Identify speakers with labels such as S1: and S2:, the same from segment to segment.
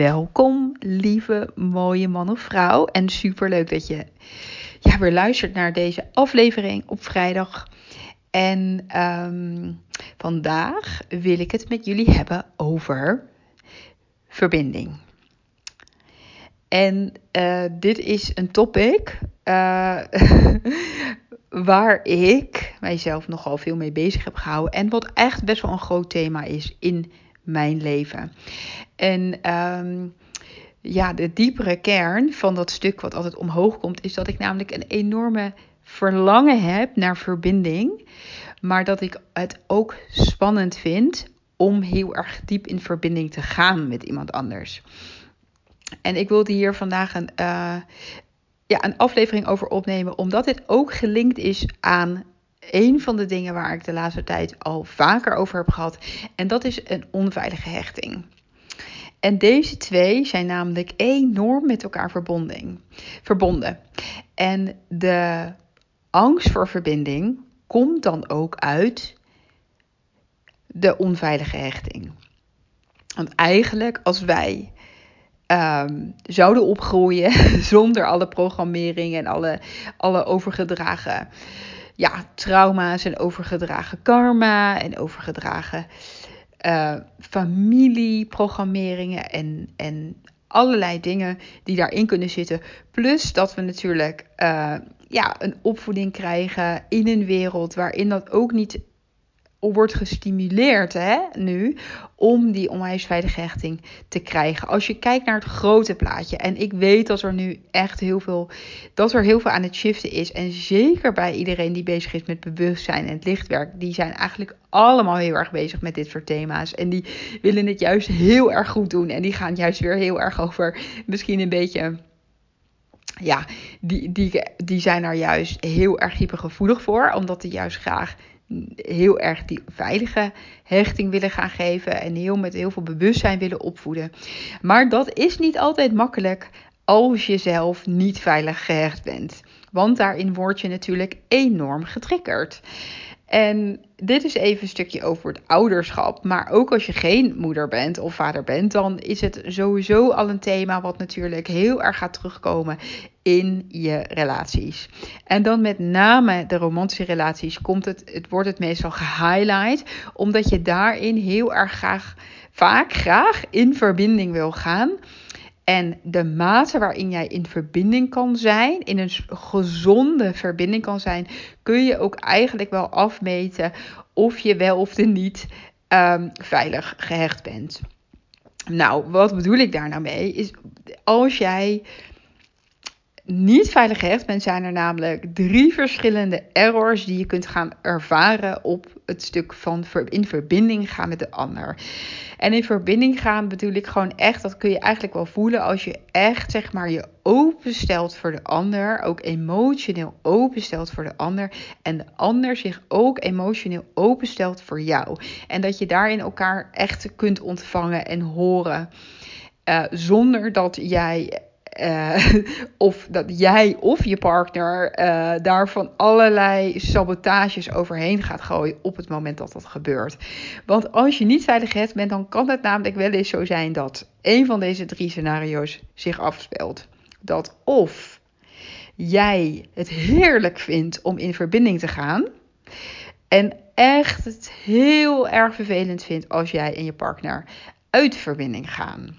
S1: Welkom, lieve mooie man of vrouw. En super leuk dat je weer luistert naar deze aflevering op vrijdag. En um, vandaag wil ik het met jullie hebben over verbinding. En uh, dit is een topic uh, waar ik mijzelf nogal veel mee bezig heb gehouden. En wat echt best wel een groot thema is in mijn leven. En um, ja, de diepere kern van dat stuk wat altijd omhoog komt, is dat ik namelijk een enorme verlangen heb naar verbinding. Maar dat ik het ook spannend vind om heel erg diep in verbinding te gaan met iemand anders. En ik wilde hier vandaag een, uh, ja, een aflevering over opnemen, omdat dit ook gelinkt is aan een van de dingen waar ik de laatste tijd al vaker over heb gehad. En dat is een onveilige hechting. En deze twee zijn namelijk enorm met elkaar verbonden. En de angst voor verbinding komt dan ook uit de onveilige hechting. Want eigenlijk, als wij um, zouden opgroeien zonder alle programmering en alle, alle overgedragen ja, trauma's en overgedragen karma en overgedragen uh, familieprogrammeringen en, en allerlei dingen die daarin kunnen zitten. Plus dat we natuurlijk uh, ja, een opvoeding krijgen in een wereld waarin dat ook niet wordt gestimuleerd hè, nu om die onwijs veilige hechting te krijgen. Als je kijkt naar het grote plaatje. En ik weet dat er nu echt heel veel, dat er heel veel aan het shiften is. En zeker bij iedereen die bezig is met bewustzijn en het lichtwerk. Die zijn eigenlijk allemaal heel erg bezig met dit soort thema's. En die willen het juist heel erg goed doen. En die gaan juist weer heel erg over misschien een beetje ja, die, die, die zijn er juist heel erg hypergevoelig voor. Omdat die juist graag heel erg die veilige hechting willen gaan geven en heel met heel veel bewustzijn willen opvoeden. Maar dat is niet altijd makkelijk als je zelf niet veilig gehecht bent. Want daarin word je natuurlijk enorm getriggerd. En dit is even een stukje over het ouderschap. Maar ook als je geen moeder bent of vader bent, dan is het sowieso al een thema wat natuurlijk heel erg gaat terugkomen in je relaties. En dan met name de romantische relaties komt het, het wordt het meestal gehighlight, omdat je daarin heel erg graag, vaak graag in verbinding wil gaan. En de mate waarin jij in verbinding kan zijn, in een gezonde verbinding kan zijn, kun je ook eigenlijk wel afmeten of je wel of niet um, veilig gehecht bent. Nou, wat bedoel ik daar nou mee? Is als jij niet veilig gehecht bent, zijn er namelijk drie verschillende errors die je kunt gaan ervaren op het stuk van in verbinding gaan met de ander. En in verbinding gaan bedoel ik gewoon echt, dat kun je eigenlijk wel voelen als je echt zeg maar je openstelt voor de ander, ook emotioneel openstelt voor de ander en de ander zich ook emotioneel openstelt voor jou. En dat je daarin elkaar echt kunt ontvangen en horen. Uh, zonder dat jij uh, of dat jij of je partner uh, daar van allerlei sabotages overheen gaat gooien op het moment dat dat gebeurt. Want als je niet veilig bent, dan kan het namelijk wel eens zo zijn dat een van deze drie scenario's zich afspeelt. Dat of jij het heerlijk vindt om in verbinding te gaan. En echt het heel erg vervelend vindt als jij en je partner uit verbinding gaan.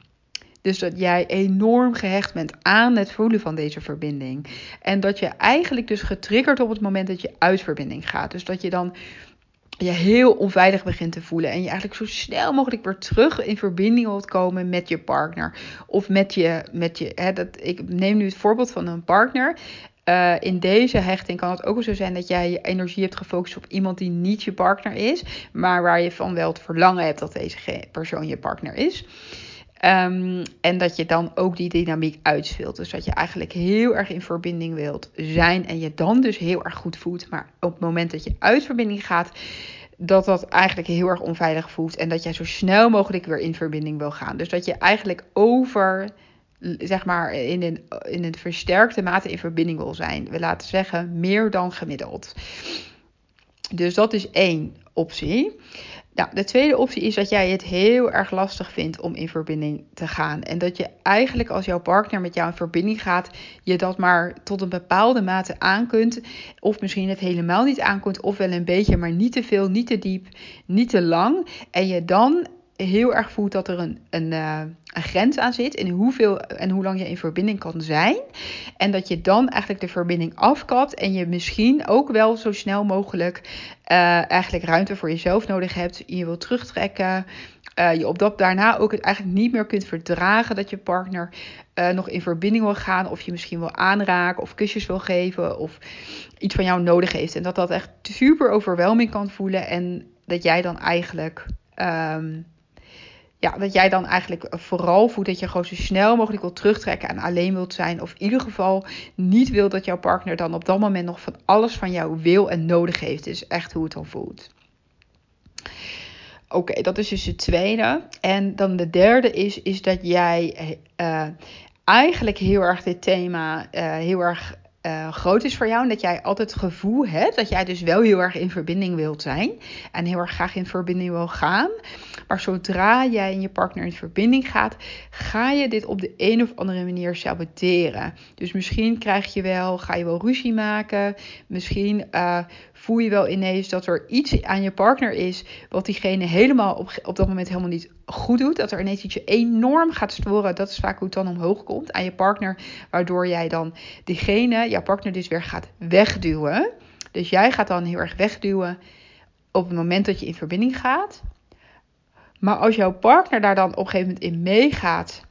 S1: Dus dat jij enorm gehecht bent aan het voelen van deze verbinding. En dat je eigenlijk dus getriggerd op het moment dat je uit verbinding gaat. Dus dat je dan je heel onveilig begint te voelen. En je eigenlijk zo snel mogelijk weer terug in verbinding wilt komen met je partner. Of met je. Met je hè, dat, ik neem nu het voorbeeld van een partner. Uh, in deze hechting kan het ook zo zijn dat jij je energie hebt gefocust op iemand die niet je partner is. Maar waar je van wel het verlangen hebt dat deze persoon je partner is. Um, en dat je dan ook die dynamiek uitspeelt. Dus dat je eigenlijk heel erg in verbinding wilt zijn. En je dan dus heel erg goed voelt. Maar op het moment dat je uit verbinding gaat. Dat dat eigenlijk heel erg onveilig voelt. En dat jij zo snel mogelijk weer in verbinding wil gaan. Dus dat je eigenlijk over zeg maar in een, in een versterkte mate in verbinding wil zijn. We laten zeggen meer dan gemiddeld. Dus dat is één optie. Nou, de tweede optie is dat jij het heel erg lastig vindt om in verbinding te gaan. En dat je eigenlijk als jouw partner met jou in verbinding gaat, je dat maar tot een bepaalde mate aan kunt. Of misschien het helemaal niet aan kunt, of wel een beetje, maar niet te veel, niet te diep, niet te lang. En je dan heel erg voelt dat er een, een, uh, een grens aan zit in hoeveel en hoe lang je in verbinding kan zijn. En dat je dan eigenlijk de verbinding afkapt en je misschien ook wel zo snel mogelijk uh, eigenlijk ruimte voor jezelf nodig hebt. Je wil terugtrekken. Uh, je op dat daarna ook het eigenlijk niet meer kunt verdragen dat je partner nog in verbinding wil gaan. Of je misschien wil aanraken of kusjes wil geven of iets van jou nodig heeft. En dat dat echt super overweldigend kan voelen. En dat jij dan eigenlijk um, ja, dat jij dan eigenlijk vooral voelt dat je gewoon zo snel mogelijk wilt terugtrekken en alleen wilt zijn. Of in ieder geval niet wil dat jouw partner dan op dat moment nog van alles van jou wil en nodig heeft. Dus echt hoe het dan voelt. Oké, dat is dus het tweede. En dan de derde is, is dat jij uh, eigenlijk heel erg dit thema uh, heel erg uh, groot is voor jou. En dat jij altijd het gevoel hebt dat jij dus wel heel erg in verbinding wilt zijn. En heel erg graag in verbinding wil gaan. Maar zodra jij en je partner in verbinding gaat, ga je dit op de een of andere manier saboteren. Dus misschien krijg je wel, ga je wel ruzie maken. Misschien uh, voel je wel ineens dat er iets aan je partner is wat diegene helemaal op, op dat moment helemaal niet goed doet. Dat er ineens iets je enorm gaat storen. Dat is vaak hoe het dan omhoog komt aan je partner. Waardoor jij dan diegene, jouw partner dus weer gaat wegduwen. Dus jij gaat dan heel erg wegduwen op het moment dat je in verbinding gaat. Maar als jouw partner daar dan op een gegeven moment in meegaat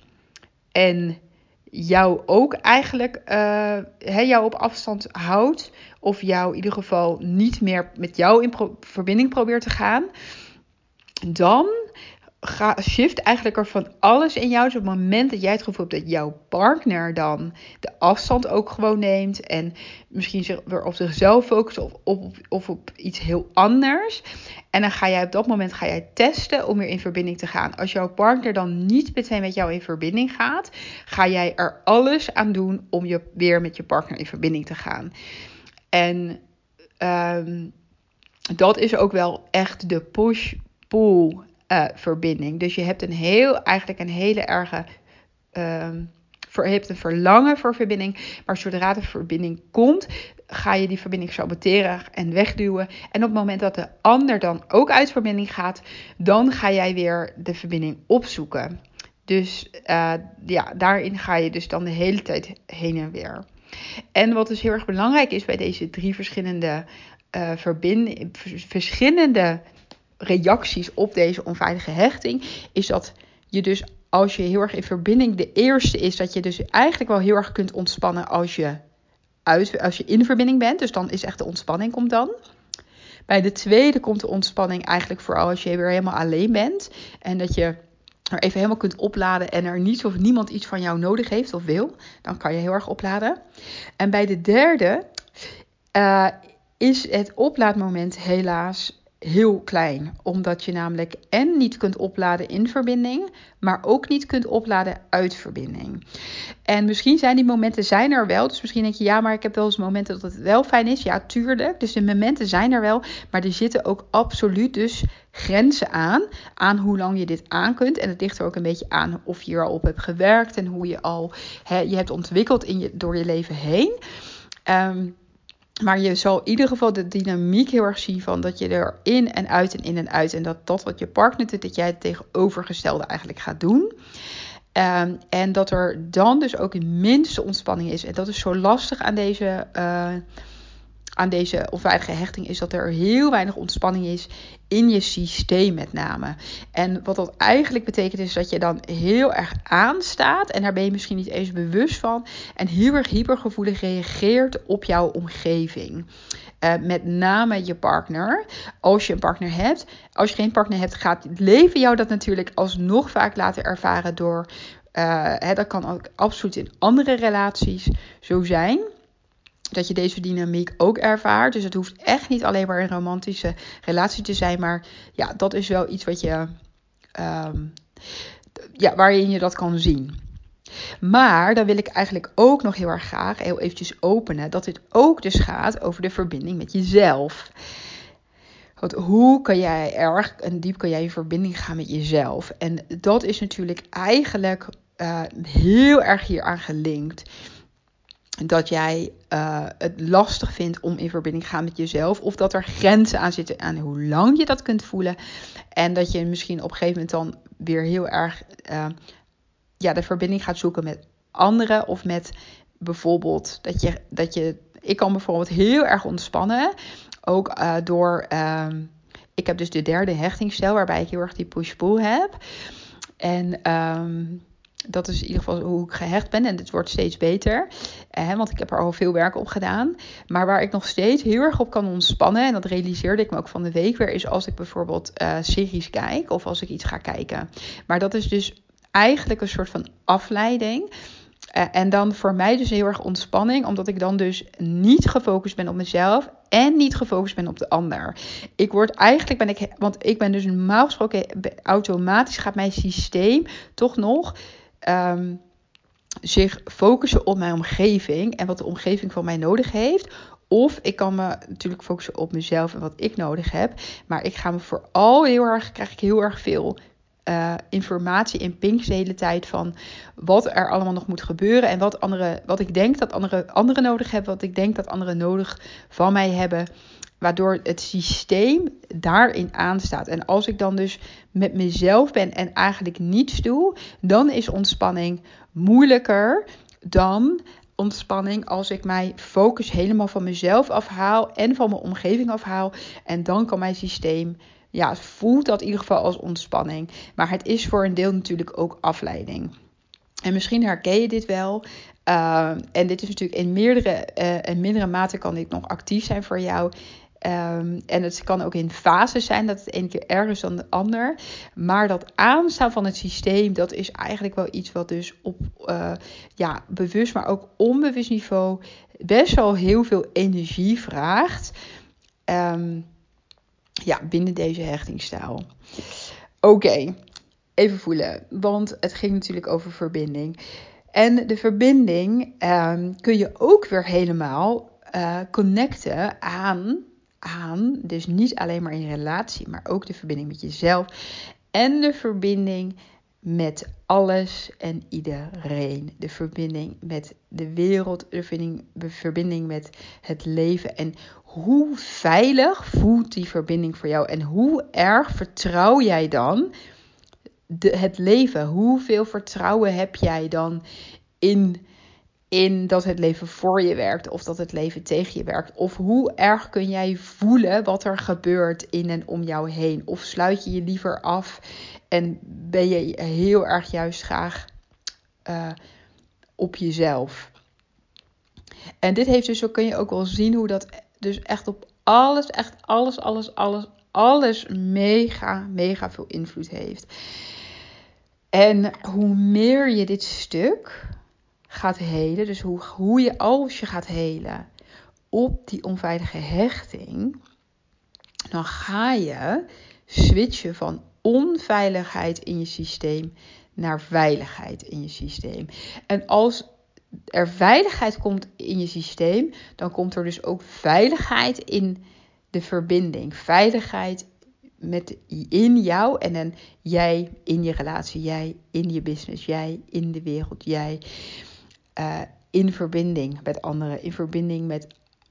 S1: en jou ook eigenlijk uh, jou op afstand houdt, of jou in ieder geval niet meer met jou in verbinding probeert te gaan, dan ga, shift eigenlijk er van alles in jou. Dus op het moment dat jij het gevoel hebt dat jouw partner dan de afstand ook gewoon neemt. En misschien zich weer op zichzelf focust of op, of op iets heel anders. En dan ga jij op dat moment ga jij testen om weer in verbinding te gaan. Als jouw partner dan niet meteen met jou in verbinding gaat, ga jij er alles aan doen om je weer met je partner in verbinding te gaan. En um, dat is ook wel echt de push-pull uh, verbinding. Dus je hebt een heel, eigenlijk een hele erge. Je hebt een verlangen voor verbinding. Maar zodra de verbinding komt, ga je die verbinding saboteren en wegduwen. En op het moment dat de ander dan ook uit verbinding gaat, dan ga jij weer de verbinding opzoeken. Dus uh, ja, daarin ga je dus dan de hele tijd heen en weer. En wat dus heel erg belangrijk is bij deze drie verschillende, uh, verschillende reacties op deze onveilige hechting, is dat je dus als je heel erg in verbinding, de eerste is dat je dus eigenlijk wel heel erg kunt ontspannen als je, uit, als je in verbinding bent. Dus dan is echt de ontspanning komt dan. Bij de tweede komt de ontspanning eigenlijk vooral als je weer helemaal alleen bent. En dat je er even helemaal kunt opladen en er niets of niemand iets van jou nodig heeft of wil. Dan kan je heel erg opladen. En bij de derde uh, is het oplaadmoment helaas heel klein. Omdat je namelijk en niet kunt opladen in verbinding, maar ook niet kunt opladen uit verbinding. En misschien zijn die momenten zijn er wel. Dus misschien denk je, ja, maar ik heb wel eens momenten dat het wel fijn is. Ja, tuurlijk. Dus de momenten zijn er wel. Maar er zitten ook absoluut dus grenzen aan. Aan hoe lang je dit aan kunt. En het ligt er ook een beetje aan of je er al op hebt gewerkt. En hoe je al je hebt ontwikkeld in je, door je leven heen. Um, maar je zal in ieder geval de dynamiek heel erg zien van dat je er in en uit en in en uit. En dat dat wat je partner doet, dat jij het tegenovergestelde eigenlijk gaat doen. Um, en dat er dan dus ook de minste ontspanning is. En dat is zo lastig aan deze, uh, aan deze onveilige hechting, is dat er heel weinig ontspanning is in je systeem met name. En wat dat eigenlijk betekent is dat je dan heel erg aanstaat en daar ben je misschien niet eens bewust van en heel erg hypergevoelig reageert op jouw omgeving. Uh, met name je partner. Als je een partner hebt. Als je geen partner hebt, gaat het leven jou dat natuurlijk alsnog vaak laten ervaren door. Uh, hè, dat kan ook absoluut in andere relaties zo zijn dat je deze dynamiek ook ervaart. Dus het hoeft echt niet alleen maar een romantische relatie te zijn. Maar ja, dat is wel iets wat je. Um, ja, waarin je dat kan zien. Maar dan wil ik eigenlijk ook nog heel erg graag heel eventjes openen dat dit ook dus gaat over de verbinding met jezelf. Want hoe kan jij erg en diep kan jij in verbinding gaan met jezelf? En dat is natuurlijk eigenlijk uh, heel erg hieraan gelinkt. Dat jij uh, het lastig vindt om in verbinding te gaan met jezelf. Of dat er grenzen aan zitten aan hoe lang je dat kunt voelen. En dat je misschien op een gegeven moment dan weer heel erg uh, ja, de verbinding gaat zoeken met anderen. Of met bijvoorbeeld dat je, dat je. Ik kan bijvoorbeeld heel erg ontspannen. Ook uh, door. Uh, ik heb dus de derde hechtingsstijl, waarbij ik heel erg die push-pull heb. En um, dat is in ieder geval hoe ik gehecht ben. En het wordt steeds beter. Eh, want ik heb er al veel werk op gedaan. Maar waar ik nog steeds heel erg op kan ontspannen. En dat realiseerde ik me ook van de week weer. Is als ik bijvoorbeeld uh, series kijk. Of als ik iets ga kijken. Maar dat is dus eigenlijk een soort van afleiding. Uh, en dan voor mij dus heel erg ontspanning, omdat ik dan dus niet gefocust ben op mezelf en niet gefocust ben op de ander. Ik word eigenlijk, ben ik, want ik ben dus normaal gesproken automatisch gaat mijn systeem toch nog um, zich focussen op mijn omgeving en wat de omgeving van mij nodig heeft. Of ik kan me natuurlijk focussen op mezelf en wat ik nodig heb. Maar ik ga me vooral heel erg, krijg ik heel erg veel uh, informatie in Pink de hele tijd van wat er allemaal nog moet gebeuren en wat, andere, wat ik denk dat andere, anderen nodig hebben, wat ik denk dat anderen nodig van mij hebben. Waardoor het systeem daarin aanstaat. En als ik dan dus met mezelf ben en eigenlijk niets doe, dan is ontspanning moeilijker dan ontspanning als ik mijn focus helemaal van mezelf afhaal en van mijn omgeving afhaal. En dan kan mijn systeem, ja, voelt dat in ieder geval als ontspanning. Maar het is voor een deel natuurlijk ook afleiding. En misschien herken je dit wel. Uh, en dit is natuurlijk in meerdere en mindere mate kan dit nog actief zijn voor jou. Um, en het kan ook in fases zijn dat het een keer erger is dan de ander. Maar dat aanstaan van het systeem, dat is eigenlijk wel iets wat dus op uh, ja, bewust, maar ook onbewust niveau best wel heel veel energie vraagt. Um, ja, binnen deze hechtingstijl. Oké, even voelen, want het ging natuurlijk over verbinding. En de verbinding um, kun je ook weer helemaal uh, connecten aan aan. Dus niet alleen maar in relatie, maar ook de verbinding met jezelf. En de verbinding met alles en iedereen. De verbinding met de wereld, de verbinding, de verbinding met het leven. En hoe veilig voelt die verbinding voor jou? En hoe erg vertrouw jij dan de, het leven? Hoeveel vertrouwen heb jij dan in in dat het leven voor je werkt of dat het leven tegen je werkt? Of hoe erg kun jij voelen wat er gebeurt in en om jou heen? Of sluit je je liever af en ben je heel erg juist graag uh, op jezelf? En dit heeft dus, zo kun je ook wel zien hoe dat dus echt op alles, echt alles, alles, alles, alles mega, mega veel invloed heeft. En hoe meer je dit stuk gaat helen, dus hoe, hoe je als je gaat helen op die onveilige hechting, dan ga je switchen van onveiligheid in je systeem naar veiligheid in je systeem. En als er veiligheid komt in je systeem, dan komt er dus ook veiligheid in de verbinding. Veiligheid met, in jou en dan jij in je relatie, jij in je business, jij in de wereld, jij uh, in verbinding met anderen, in verbinding met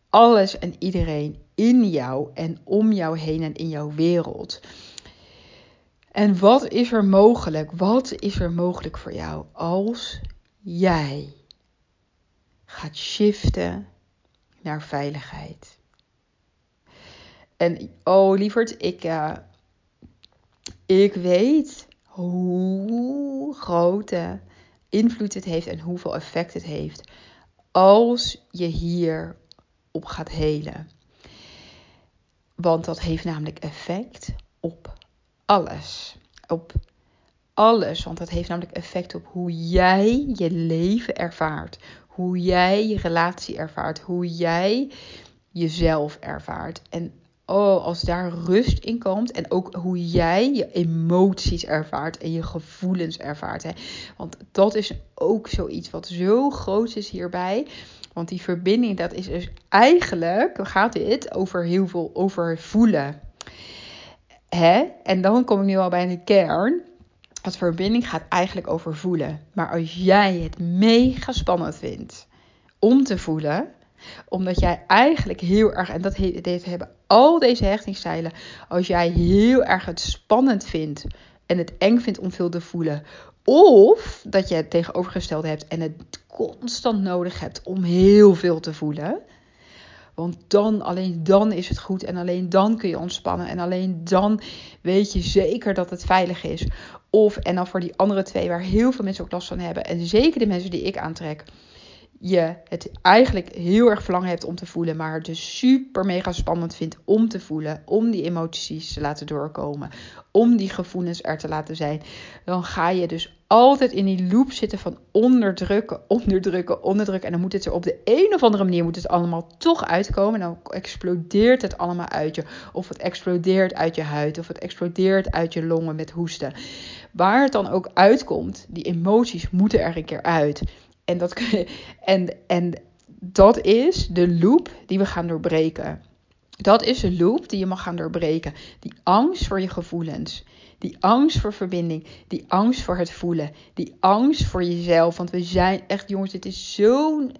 S1: alles en iedereen in jou en om jou heen en in jouw wereld. En wat is er mogelijk? Wat is er mogelijk voor jou als jij gaat shiften naar veiligheid? En oh lieverd, ik, uh, ik weet hoe grote invloed het heeft en hoeveel effect het heeft als je hier op gaat helen. Want dat heeft namelijk effect op alles. Op alles. Want dat heeft namelijk effect op hoe jij je leven ervaart. Hoe jij je relatie ervaart. Hoe jij jezelf ervaart. En oh, als daar rust in komt en ook hoe jij je emoties ervaart en je gevoelens ervaart. Hè. Want dat is ook zoiets wat zo groot is hierbij. Want die verbinding, dat is dus eigenlijk, gaat dit over heel veel over voelen. hè? En dan kom ik nu al bij de kern. Want verbinding gaat eigenlijk over voelen. Maar als jij het mega spannend vindt om te voelen, omdat jij eigenlijk heel erg, en dat hebben al deze hechtingsstijlen, als jij heel erg het spannend vindt en het eng vindt om veel te voelen, of dat je het tegenovergesteld hebt en het constant nodig hebt om heel veel te voelen. Want dan, alleen dan is het goed en alleen dan kun je ontspannen en alleen dan weet je zeker dat het veilig is. Of, en dan voor die andere twee waar heel veel mensen ook last van hebben en zeker de mensen die ik aantrek, je het eigenlijk heel erg verlangen hebt om te voelen, maar het dus super mega spannend vindt om te voelen, om die emoties te laten doorkomen, om die gevoelens er te laten zijn, dan ga je dus altijd in die loop zitten van onderdrukken, onderdrukken, onderdrukken. En dan moet het er op de een of andere manier moet het allemaal toch uitkomen. En dan explodeert het allemaal uit je. Of het explodeert uit je huid. Of het explodeert uit je longen met hoesten. Waar het dan ook uitkomt, die emoties moeten er een keer uit. En dat, en, en dat is de loop die we gaan doorbreken. Dat is de loop die je mag gaan doorbreken. Die angst voor je gevoelens. Die angst voor verbinding. Die angst voor het voelen. Die angst voor jezelf. Want we zijn echt, jongens, dit is zo'n,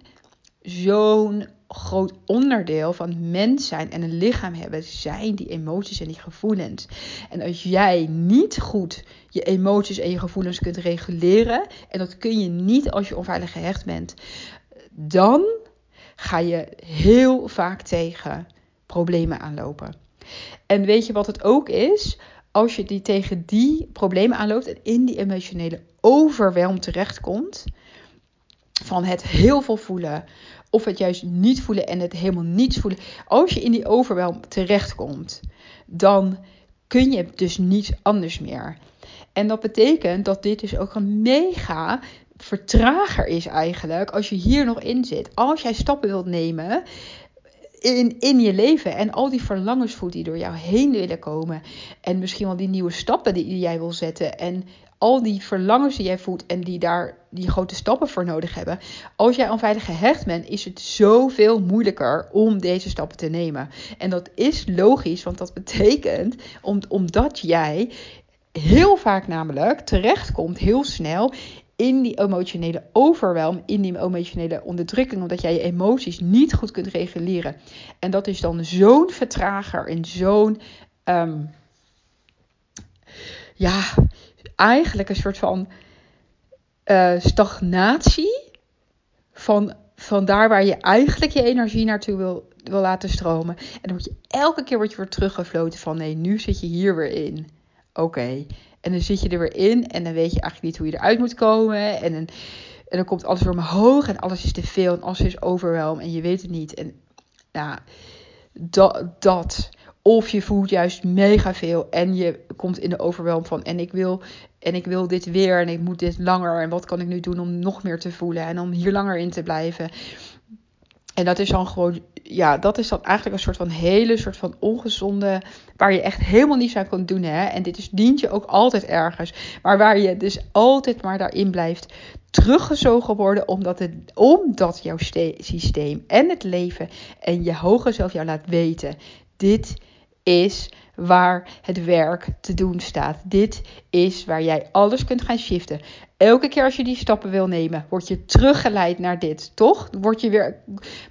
S1: zo'n groot onderdeel van mens zijn en een lichaam hebben. Zijn die emoties en die gevoelens. En als jij niet goed je emoties en je gevoelens kunt reguleren. En dat kun je niet als je onveilig gehecht bent. Dan ga je heel vaak tegen problemen aanlopen. En weet je wat het ook is? Als je die tegen die problemen aanloopt en in die emotionele overwelm terechtkomt, van het heel veel voelen of het juist niet voelen en het helemaal niets voelen. Als je in die overwelm terechtkomt, dan kun je dus niets anders meer. En dat betekent dat dit dus ook een mega vertrager is eigenlijk als je hier nog in zit. Als jij stappen wilt nemen in, in je leven en al die verlangens voelt die door jou heen willen komen en misschien wel die nieuwe stappen die jij wil zetten en al die verlangens die jij voelt en die daar die grote stappen voor nodig hebben. Als jij onveilig gehecht bent, is het zoveel moeilijker om deze stappen te nemen. En dat is logisch, want dat betekent omdat jij heel vaak namelijk terechtkomt, heel snel in die emotionele overwelm, in die emotionele onderdrukking, omdat jij je emoties niet goed kunt reguleren. En dat is dan zo'n vertrager en zo'n, ehm, ja, eigenlijk een soort van uh, stagnatie van, van daar waar je eigenlijk je energie naartoe wil, wil laten stromen. En dan word je elke keer word je weer teruggefloten van nee, nu zit je hier weer in. Oké. En dan zit je er weer in en dan weet je eigenlijk niet hoe je eruit moet komen. En dan, en dan komt alles weer omhoog en alles is te veel en alles is overweldigd en je weet het niet. En ja, dat, dat. Of je voelt juist mega veel en je komt in de overweldiging van en ik wil en ik wil dit weer en ik moet dit langer en wat kan ik nu doen om nog meer te voelen en om hier langer in te blijven. En dat is dan gewoon, ja, dat is dan eigenlijk een soort van hele soort van ongezonde, waar je echt helemaal niets aan kan doen. Hè? En dit is, dient je ook altijd ergens. Maar waar je dus altijd maar daarin blijft teruggezogen worden, omdat, het, omdat jouw systeem en het leven en je hoge zelf jou laat weten, dit is waar het werk te doen staat. Dit is waar jij alles kunt gaan shiften. Elke keer als je die stappen wil nemen, word je teruggeleid naar dit, toch? Word je weer,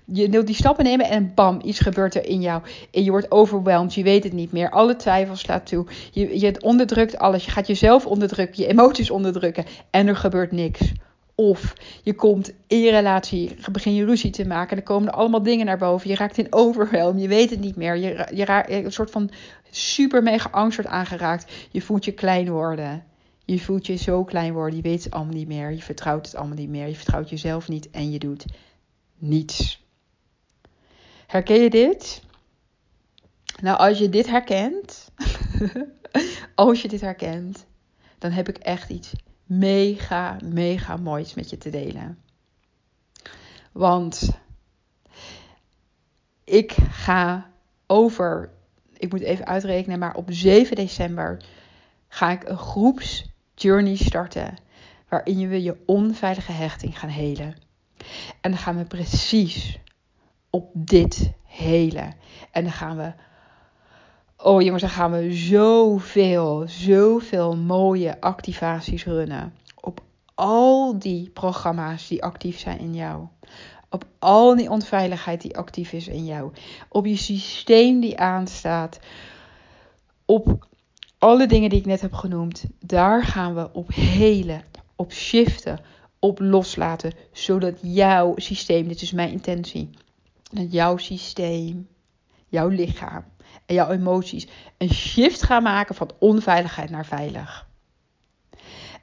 S1: je wilt die stappen nemen en bam, iets gebeurt er in jou. En je wordt overweldigd, je weet het niet meer. Alle twijfels slaat toe. Je, je onderdrukt alles. Je gaat jezelf onderdrukken, je emoties onderdrukken. En er gebeurt niks. Of je komt in je relatie, begin je ruzie te maken. En er komen er allemaal dingen naar boven. Je raakt in overwhelm. Je weet het niet meer. Je, je raakt een soort van super mega angst wordt aangeraakt. Je voelt je klein worden. Je voelt je zo klein worden. Je weet het allemaal niet meer. Je vertrouwt het allemaal niet meer. Je vertrouwt jezelf niet. En je doet niets. Herken je dit? Nou, als je dit herkent. als je dit herkent. Dan heb ik echt iets mega, mega moois met je te delen. Want ik ga over, ik moet even uitrekenen, maar op 7 december ga ik een groepsjourney starten. Waarin we je onveilige hechting gaan helen. En dan gaan we precies op dit helen. En dan gaan we Oh jongens, dan gaan we zoveel, zoveel mooie activaties runnen. Op al die programma's die actief zijn in jou. Op al die onveiligheid die actief is in jou. Op je systeem die aanstaat. Op alle dingen die ik net heb genoemd. Daar gaan we op helen, op shiften, op loslaten. Zodat jouw systeem, dit is mijn intentie. Dat jouw systeem, jouw lichaam en jouw emoties een shift gaan maken van onveiligheid naar veilig.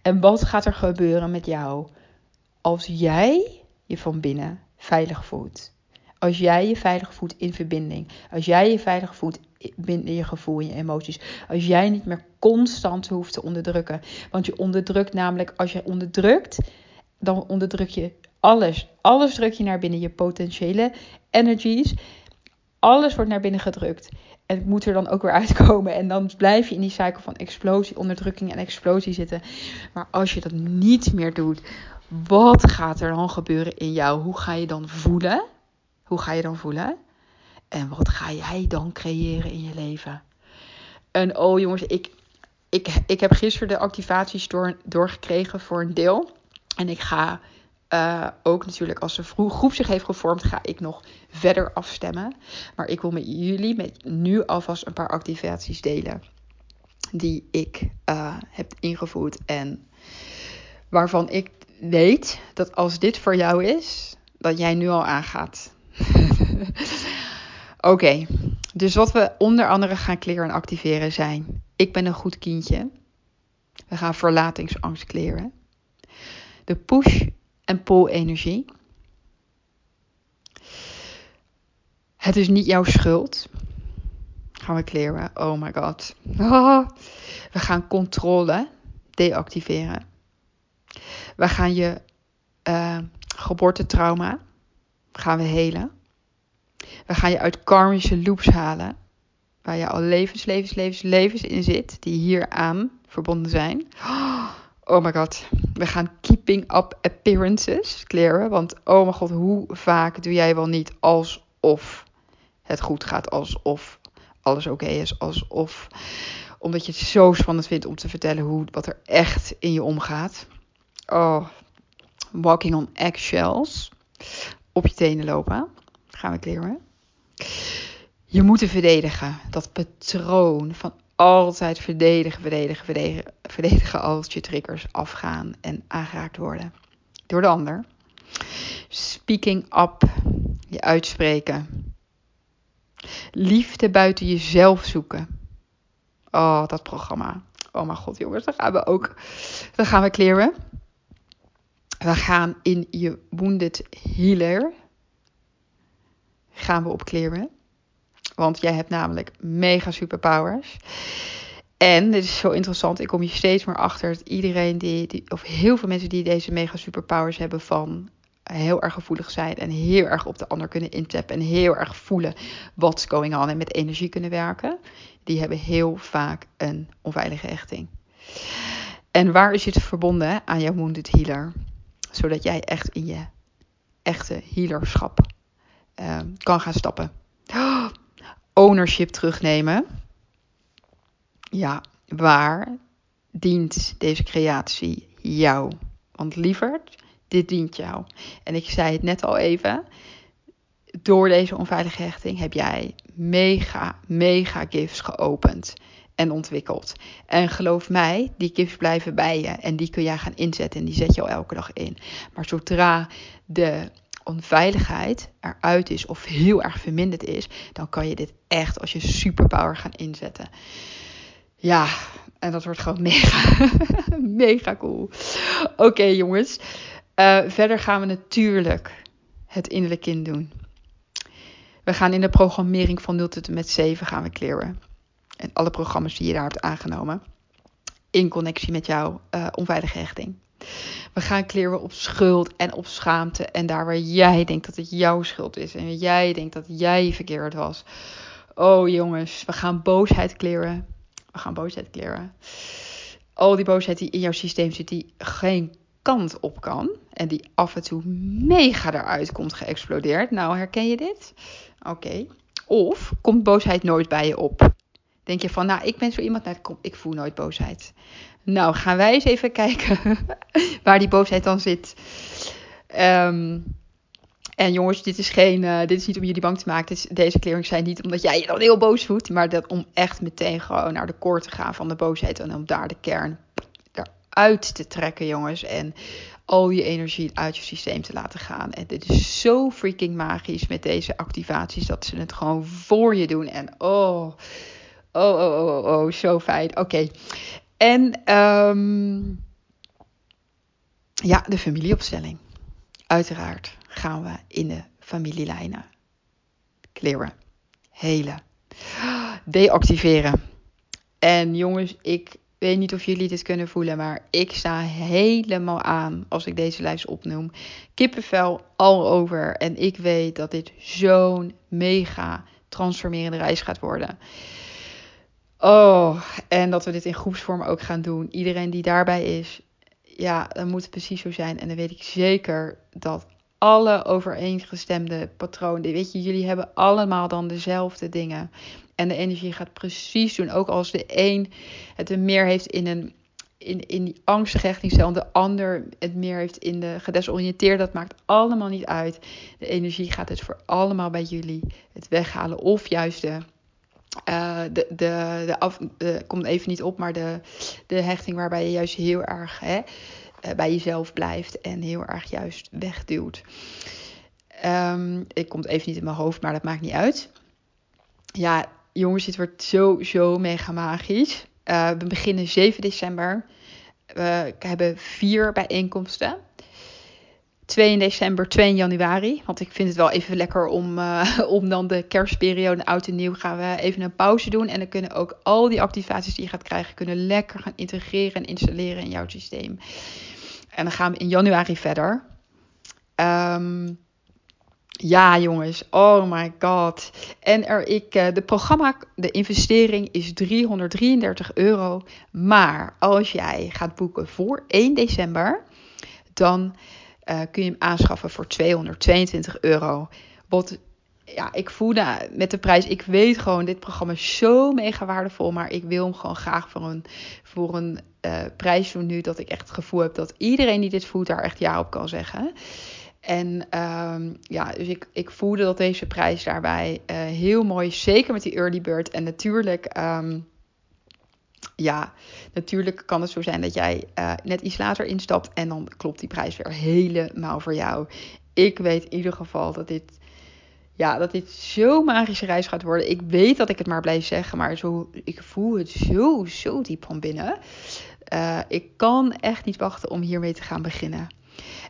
S1: En wat gaat er gebeuren met jou als jij je van binnen veilig voelt? Als jij je veilig voelt in verbinding. Als jij je veilig voelt binnen je gevoel en je emoties. Als jij niet meer constant hoeft te onderdrukken. Want je onderdrukt namelijk, als je onderdrukt, dan onderdruk je alles. Alles druk je naar binnen. Je potentiële energies. Alles wordt naar binnen gedrukt. En het moet er dan ook weer uitkomen. En dan blijf je in die cycle van explosie, onderdrukking en explosie zitten. Maar als je dat niet meer doet, wat gaat er dan gebeuren in jou? Hoe ga je dan voelen? Hoe ga je dan voelen? En wat ga jij dan creëren in je leven? En oh jongens, ik, ik, ik heb gisteren de activaties door, doorgekregen voor een deel. En ik ga uh, ook natuurlijk als de groep zich heeft gevormd, ga ik nog verder afstemmen. Maar ik wil met jullie met nu alvast een paar activaties delen. Die ik uh, heb ingevoerd. En waarvan ik weet dat als dit voor jou is, dat jij nu al aangaat. Oké, dus wat we onder andere gaan kleren en activeren zijn: Ik ben een goed kindje. We gaan verlatingsangst kleren. De push en pull-energie. Het is niet jouw schuld. Gaan we kleren. Oh my god. We gaan controle deactiveren. We gaan je uh, geboortetrauma gaan we helen. We gaan je uit karmische loops halen. Waar je al levens, levens, levens, levens in zit. Die hier aan verbonden zijn. Oh my god. We gaan keeping up appearances kleren. Want oh mijn god, hoe vaak doe jij wel niet alsof het goed gaat. Alsof alles oké is. Alsof. Omdat je het zo spannend vindt om te vertellen hoe, wat er echt in je omgaat. Oh, walking on eggshells. Op je tenen lopen. Gaan we kleren. Je moet verdedigen. Dat patroon van altijd verdedigen, verdedigen, verdedigen, verdedigen als je triggers afgaan en aangeraakt worden door de ander. Speaking up, je uitspreken. Liefde buiten jezelf zoeken. Oh, dat programma. Oh mijn god, jongens, dan gaan we ook. Dan gaan we kleren. We gaan in je Wounded Healer. Gaan we op kleren. Want jij hebt namelijk mega superpowers. En dit is zo interessant. Ik kom hier steeds meer achter dat iedereen die, die, of heel veel mensen die deze mega superpowers hebben van heel erg gevoelig zijn en heel erg op de ander kunnen intappen en heel erg voelen what's going on en met energie kunnen werken, die hebben heel vaak een onveilige hechting. En waar is het verbonden aan jouw wounded healer? Zodat jij echt in je echte healerschap uh, kan gaan stappen. Oh, ownership terugnemen. Ja, waar dient deze creatie jou? Want lieverd, dit dient jou. En ik zei het net al even. Door deze onveilige hechting heb jij mega, mega gifts geopend en ontwikkeld. En geloof mij, die gifts blijven bij je. En die kun jij gaan inzetten. En die zet je al elke dag in. Maar zodra de onveiligheid eruit is of heel erg verminderd is, dan kan je dit echt als je superpower gaan inzetten. Ja, en dat wordt gewoon mega, mega cool. Oké jongens, uh, verder gaan we natuurlijk het innerlijk kind doen. We gaan in de programmering van 0 tot en met 7 gaan we clearen. En alle programma's die je daar hebt aangenomen. In connectie met jouw uh, onveilige hechting. We gaan kleren op schuld en op schaamte. En daar waar jij denkt dat het jouw schuld is. En jij denkt dat jij verkeerd was. Oh jongens, we gaan boosheid kleren. We gaan boosheid kleren. Al die boosheid die in jouw systeem zit, die geen kant op kan. En die af en toe mega eruit komt geëxplodeerd. Nou, herken je dit? Oké. Of komt boosheid nooit bij je op? Denk je van, nou, ik ben zo iemand, nou, ik voel nooit boosheid. Nou, gaan wij eens even kijken waar die boosheid dan zit. Um, en jongens, dit is, geen, uh, dit is niet om jullie bang te maken. Deze clearing zijn niet omdat jij je dan heel boos voelt. Maar dat om echt meteen gewoon naar de koor te gaan van de boosheid. En om daar de kern eruit te trekken, jongens. En al je energie uit je systeem te laten gaan. En dit is zo freaking magisch met deze activaties. Dat ze het gewoon voor je doen. En oh, oh, oh, oh, oh, oh zo fijn. Oké. En um, ja, de familieopstelling. Uiteraard gaan we in de familielijnen clearen, helen, deactiveren. En jongens, ik weet niet of jullie dit kunnen voelen, maar ik sta helemaal aan als ik deze lijst opnoem. Kippenvel al over. En ik weet dat dit zo'n mega transformerende reis gaat worden. Oh, en dat we dit in groepsvorm ook gaan doen. Iedereen die daarbij is, ja, dan moet het precies zo zijn. En dan weet ik zeker dat alle overeengestemde patronen, weet je, jullie hebben allemaal dan dezelfde dingen. En de energie gaat precies doen. Ook als de een het meer heeft in een in, in die angstige hechtingscel en de ander het meer heeft in de gedesoriënteerd. Dat maakt allemaal niet uit. De energie gaat het voor allemaal bij jullie het weghalen. Of juist de uh, de, de, de, af, komt even niet op, maar de, de hechting waarbij je juist heel erg hè, uh, bij jezelf blijft en heel erg juist wegduwt. Um, ik komt even niet in mijn hoofd, maar dat maakt niet uit. Ja, jongens, dit wordt zo, zo mega magisch. Uh, we beginnen 7 december. We hebben vier bijeenkomsten. 2 in december, 2 in januari. Want ik vind het wel even lekker om, uh, om dan de kerstperiode, oud en nieuw, gaan we even een pauze doen. En dan kunnen ook al die activaties die je gaat krijgen, kunnen lekker gaan integreren en installeren in jouw systeem. En dan gaan we in januari verder. Um, ja, jongens. Oh my god. En er, ik, uh, de programma, de investering is 333 euro. Maar als jij gaat boeken voor 1 december, dan uh, kun je hem aanschaffen voor 222 euro. Wat ja, ik voelde met de prijs. Ik weet gewoon, dit programma zo mega waardevol. Maar ik wil hem gewoon graag voor een, voor een uh, prijs doen nu. Dat ik echt het gevoel heb dat iedereen die dit voelt daar echt ja op kan zeggen. En um, ja, dus ik, ik voelde dat deze prijs daarbij uh, heel mooi. Zeker met die early bird. En natuurlijk. Um, ja, natuurlijk kan het zo zijn dat jij uh, net iets later instapt en dan klopt die prijs weer helemaal voor jou. Ik weet in ieder geval dat dit, ja, dat dit zo'n magische reis gaat worden. Ik weet dat ik het maar blijf zeggen, maar zo, ik voel het zo, zo diep van binnen. Uh, ik kan echt niet wachten om hiermee te gaan beginnen.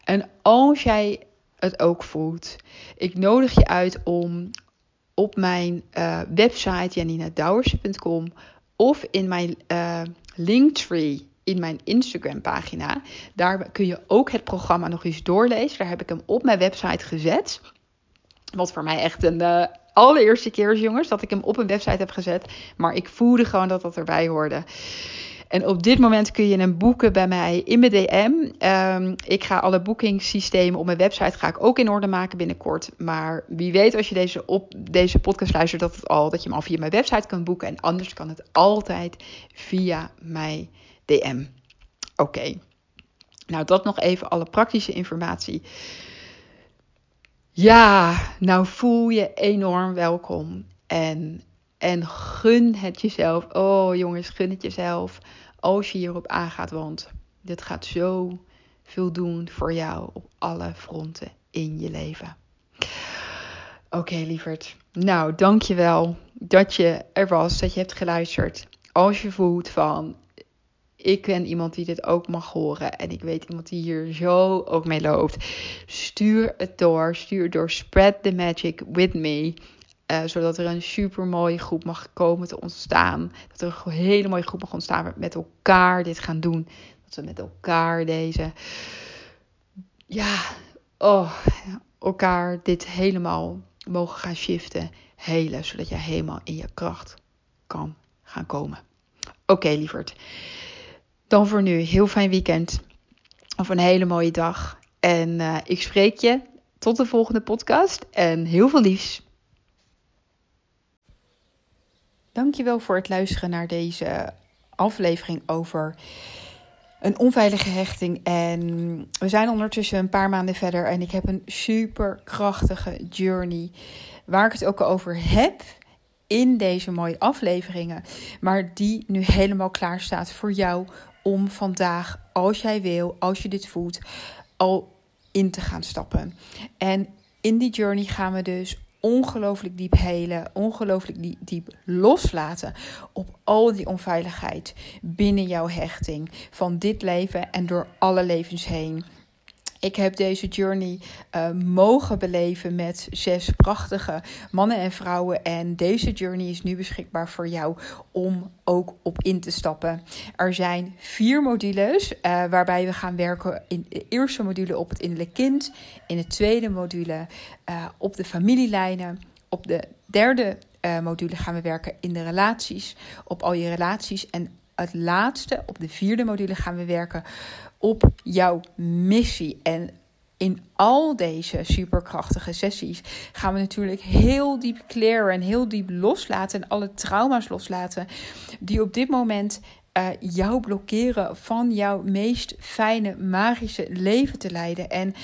S1: En als jij het ook voelt, ik nodig je uit om op mijn uh, website janinadouwersen.com of in mijn uh, Linktree in mijn Instagram pagina. Daar kun je ook het programma nog eens doorlezen. Daar heb ik hem op mijn website gezet. Wat voor mij echt een uh, allereerste keer is, jongens, dat ik hem op een website heb gezet. Maar ik voelde gewoon dat dat erbij hoorde. En op dit moment kun je hem boeken bij mij in mijn DM. Ehm, ik ga alle boekingssystemen op mijn website ga ik ook in orde maken binnenkort. Maar wie weet als je deze, op, deze podcast luistert, dat, het al, dat je hem al via mijn website kan boeken. En anders kan het altijd via mijn DM. Oké. Nou, dat nog even alle praktische informatie. Ja, nou voel je enorm welkom. En en gun het jezelf. Oh jongens, gun het jezelf. Als je hierop aangaat. Want dit gaat zo veel doen voor jou op alle fronten in je leven. Oké, okay, lieverd. Nou, dankjewel dat je er was, dat je hebt geluisterd. Als je voelt van, ik ben iemand die dit ook mag horen en ik weet iemand die hier zo ook mee loopt. Stuur het door, stuur door, spread the magic with me. Uh, zodat er een super mooie groep mag komen te ontstaan. Dat er een hele mooie groep mag ontstaan. We met elkaar dit gaan doen. Dat we met elkaar deze. Ja, oh, elkaar dit helemaal mogen gaan shiften. Helen. Zodat je helemaal in je kracht kan gaan komen. Oké, lieverd. Dan voor nu, heel fijn weekend. Of een hele mooie dag. En uh, ik spreek je tot de volgende podcast. En heel veel liefs. Dankjewel voor het luisteren naar deze aflevering over een onveilige hechting. En we zijn ondertussen een paar maanden verder en ik heb een super krachtige journey waar ik het ook over heb in deze mooie afleveringen, maar die nu helemaal klaar staat voor jou om vandaag, als jij wil, als je dit voelt, al in te gaan stappen. En in die journey gaan we dus ongelooflijk diep helen, ongelooflijk diep loslaten op al die onveiligheid binnen jouw hechting van dit leven en door alle levens heen. Ik heb deze journey uh, mogen beleven met zes prachtige mannen en vrouwen. En deze journey is nu beschikbaar voor jou om ook op in te stappen. Er zijn vier modules uh, waarbij we gaan werken in de eerste module op het innerlijk kind. In de tweede module uh, op de familielijnen. Op de derde module gaan we werken in de relaties. Op al je relaties. En het laatste, op de vierde module, gaan we werken op jouw missie. En in al deze superkrachtige sessies gaan we natuurlijk heel diep clearen en heel diep loslaten en alle trauma's loslaten die op dit moment uh, jou blokkeren van jouw meest fijne magische leven te leiden. En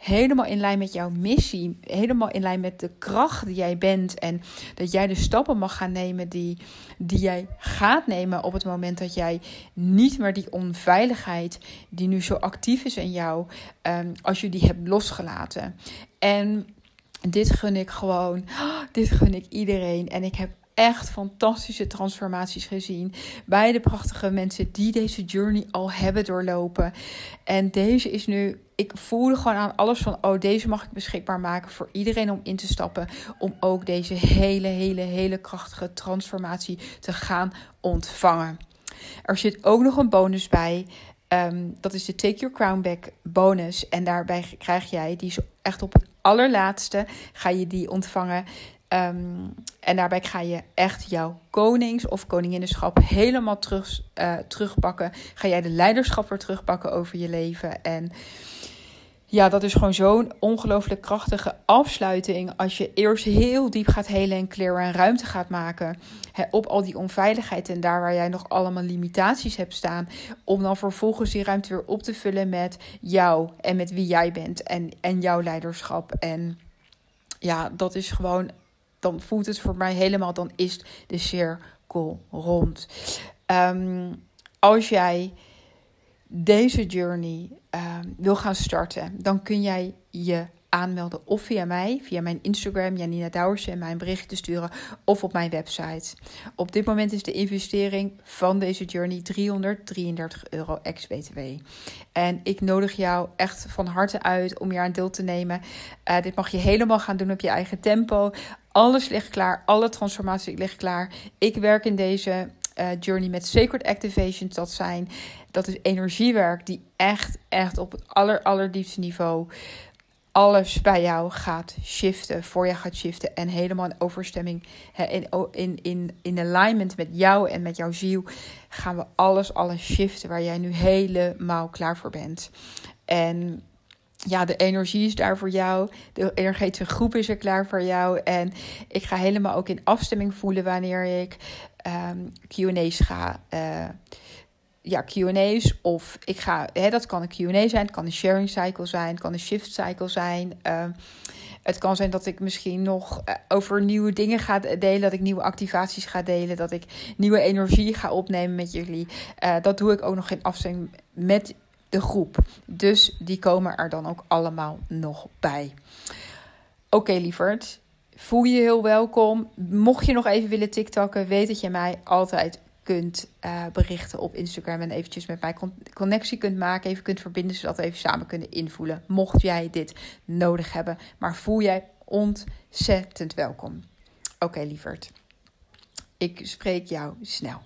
S1: helemaal in lijn met jouw missie, helemaal in lijn met de kracht die jij bent en dat jij de stappen mag gaan nemen die, die jij gaat nemen op het moment dat jij niet meer die onveiligheid die nu zo actief is in jou, um, als je die hebt losgelaten. En dit gun ik gewoon, dit gun ik iedereen en ik heb echt fantastische transformaties gezien bij de prachtige mensen die deze journey al hebben doorlopen. En deze is nu ik voelde gewoon aan alles van, oh, deze mag ik beschikbaar maken voor iedereen om in te stappen. Om ook deze hele, hele, hele krachtige transformatie te gaan ontvangen. Er zit ook nog een bonus bij. Ehm, dat is de Take Your Crown Back bonus. En daarbij krijg jij, die is echt op het allerlaatste, ga je die ontvangen. Ehm, en daarbij ga je echt jouw konings- of koninginnenschap helemaal terug, uh, terugpakken. Ga jij de leiderschap weer terugpakken over je leven. En ja, dat is gewoon zo'n ongelooflijk krachtige afsluiting. Als je eerst heel diep gaat helen en clearen en ruimte gaat maken op al die onveiligheid en daar waar jij nog allemaal limitaties hebt staan. Om dan vervolgens die ruimte weer op te vullen met jou en met wie jij bent en, en jouw leiderschap. En ja, dat is gewoon, dan voelt het voor mij helemaal, dan is de cirkel rond. Um, als jij deze journey uh, wil gaan starten, dan kun jij je aanmelden of via mij, via mijn Instagram, Janina Douwersen, en mijn bericht te sturen of op mijn website. Op dit moment is de investering van deze journey 333 euro ex-BTW. En ik nodig jou echt van harte uit om hier aan deel te nemen. Uh, dit mag je helemaal gaan doen op je eigen tempo. Alles ligt klaar, alle transformatie ligt klaar. Ik werk in deze uh, journey met Sacred Activations. Dat zijn, dat is energiewerk die echt, echt op het aller, allerdiepste niveau alles bij jou gaat shiften, voor je gaat shiften en helemaal in overstemming, in, in, in, in alignment met jou en met jouw ziel, gaan we alles, alles shiften waar jij nu helemaal klaar voor bent. En ja, de energie is daar voor jou. De energetische groep is er klaar voor jou. En ik ga helemaal ook in afstemming voelen wanneer ik um, QA's ga. Uh, ja, QA's. Of ik ga, hè, dat kan een QA zijn, het kan een sharing cycle zijn, het kan een shift cycle zijn. Uh, het kan zijn dat ik misschien nog uh, over nieuwe dingen ga delen, dat ik nieuwe activaties ga delen, dat ik nieuwe energie ga opnemen met jullie. Uh, dat doe ik ook nog in afstemming met de groep. Dus die komen er dan ook allemaal nog bij. Oké, lieverd. Voel je heel welkom. Mocht je nog even willen TikTokken, weet dat je mij altijd kunt uh, berichten op Instagram en eventjes met mij connectie kunt maken, even kunt verbinden, zodat we even samen kunnen invoelen. Mocht jij dit nodig hebben, maar voel jij ontzettend welkom. Oké, lieverd. Ik spreek jou snel.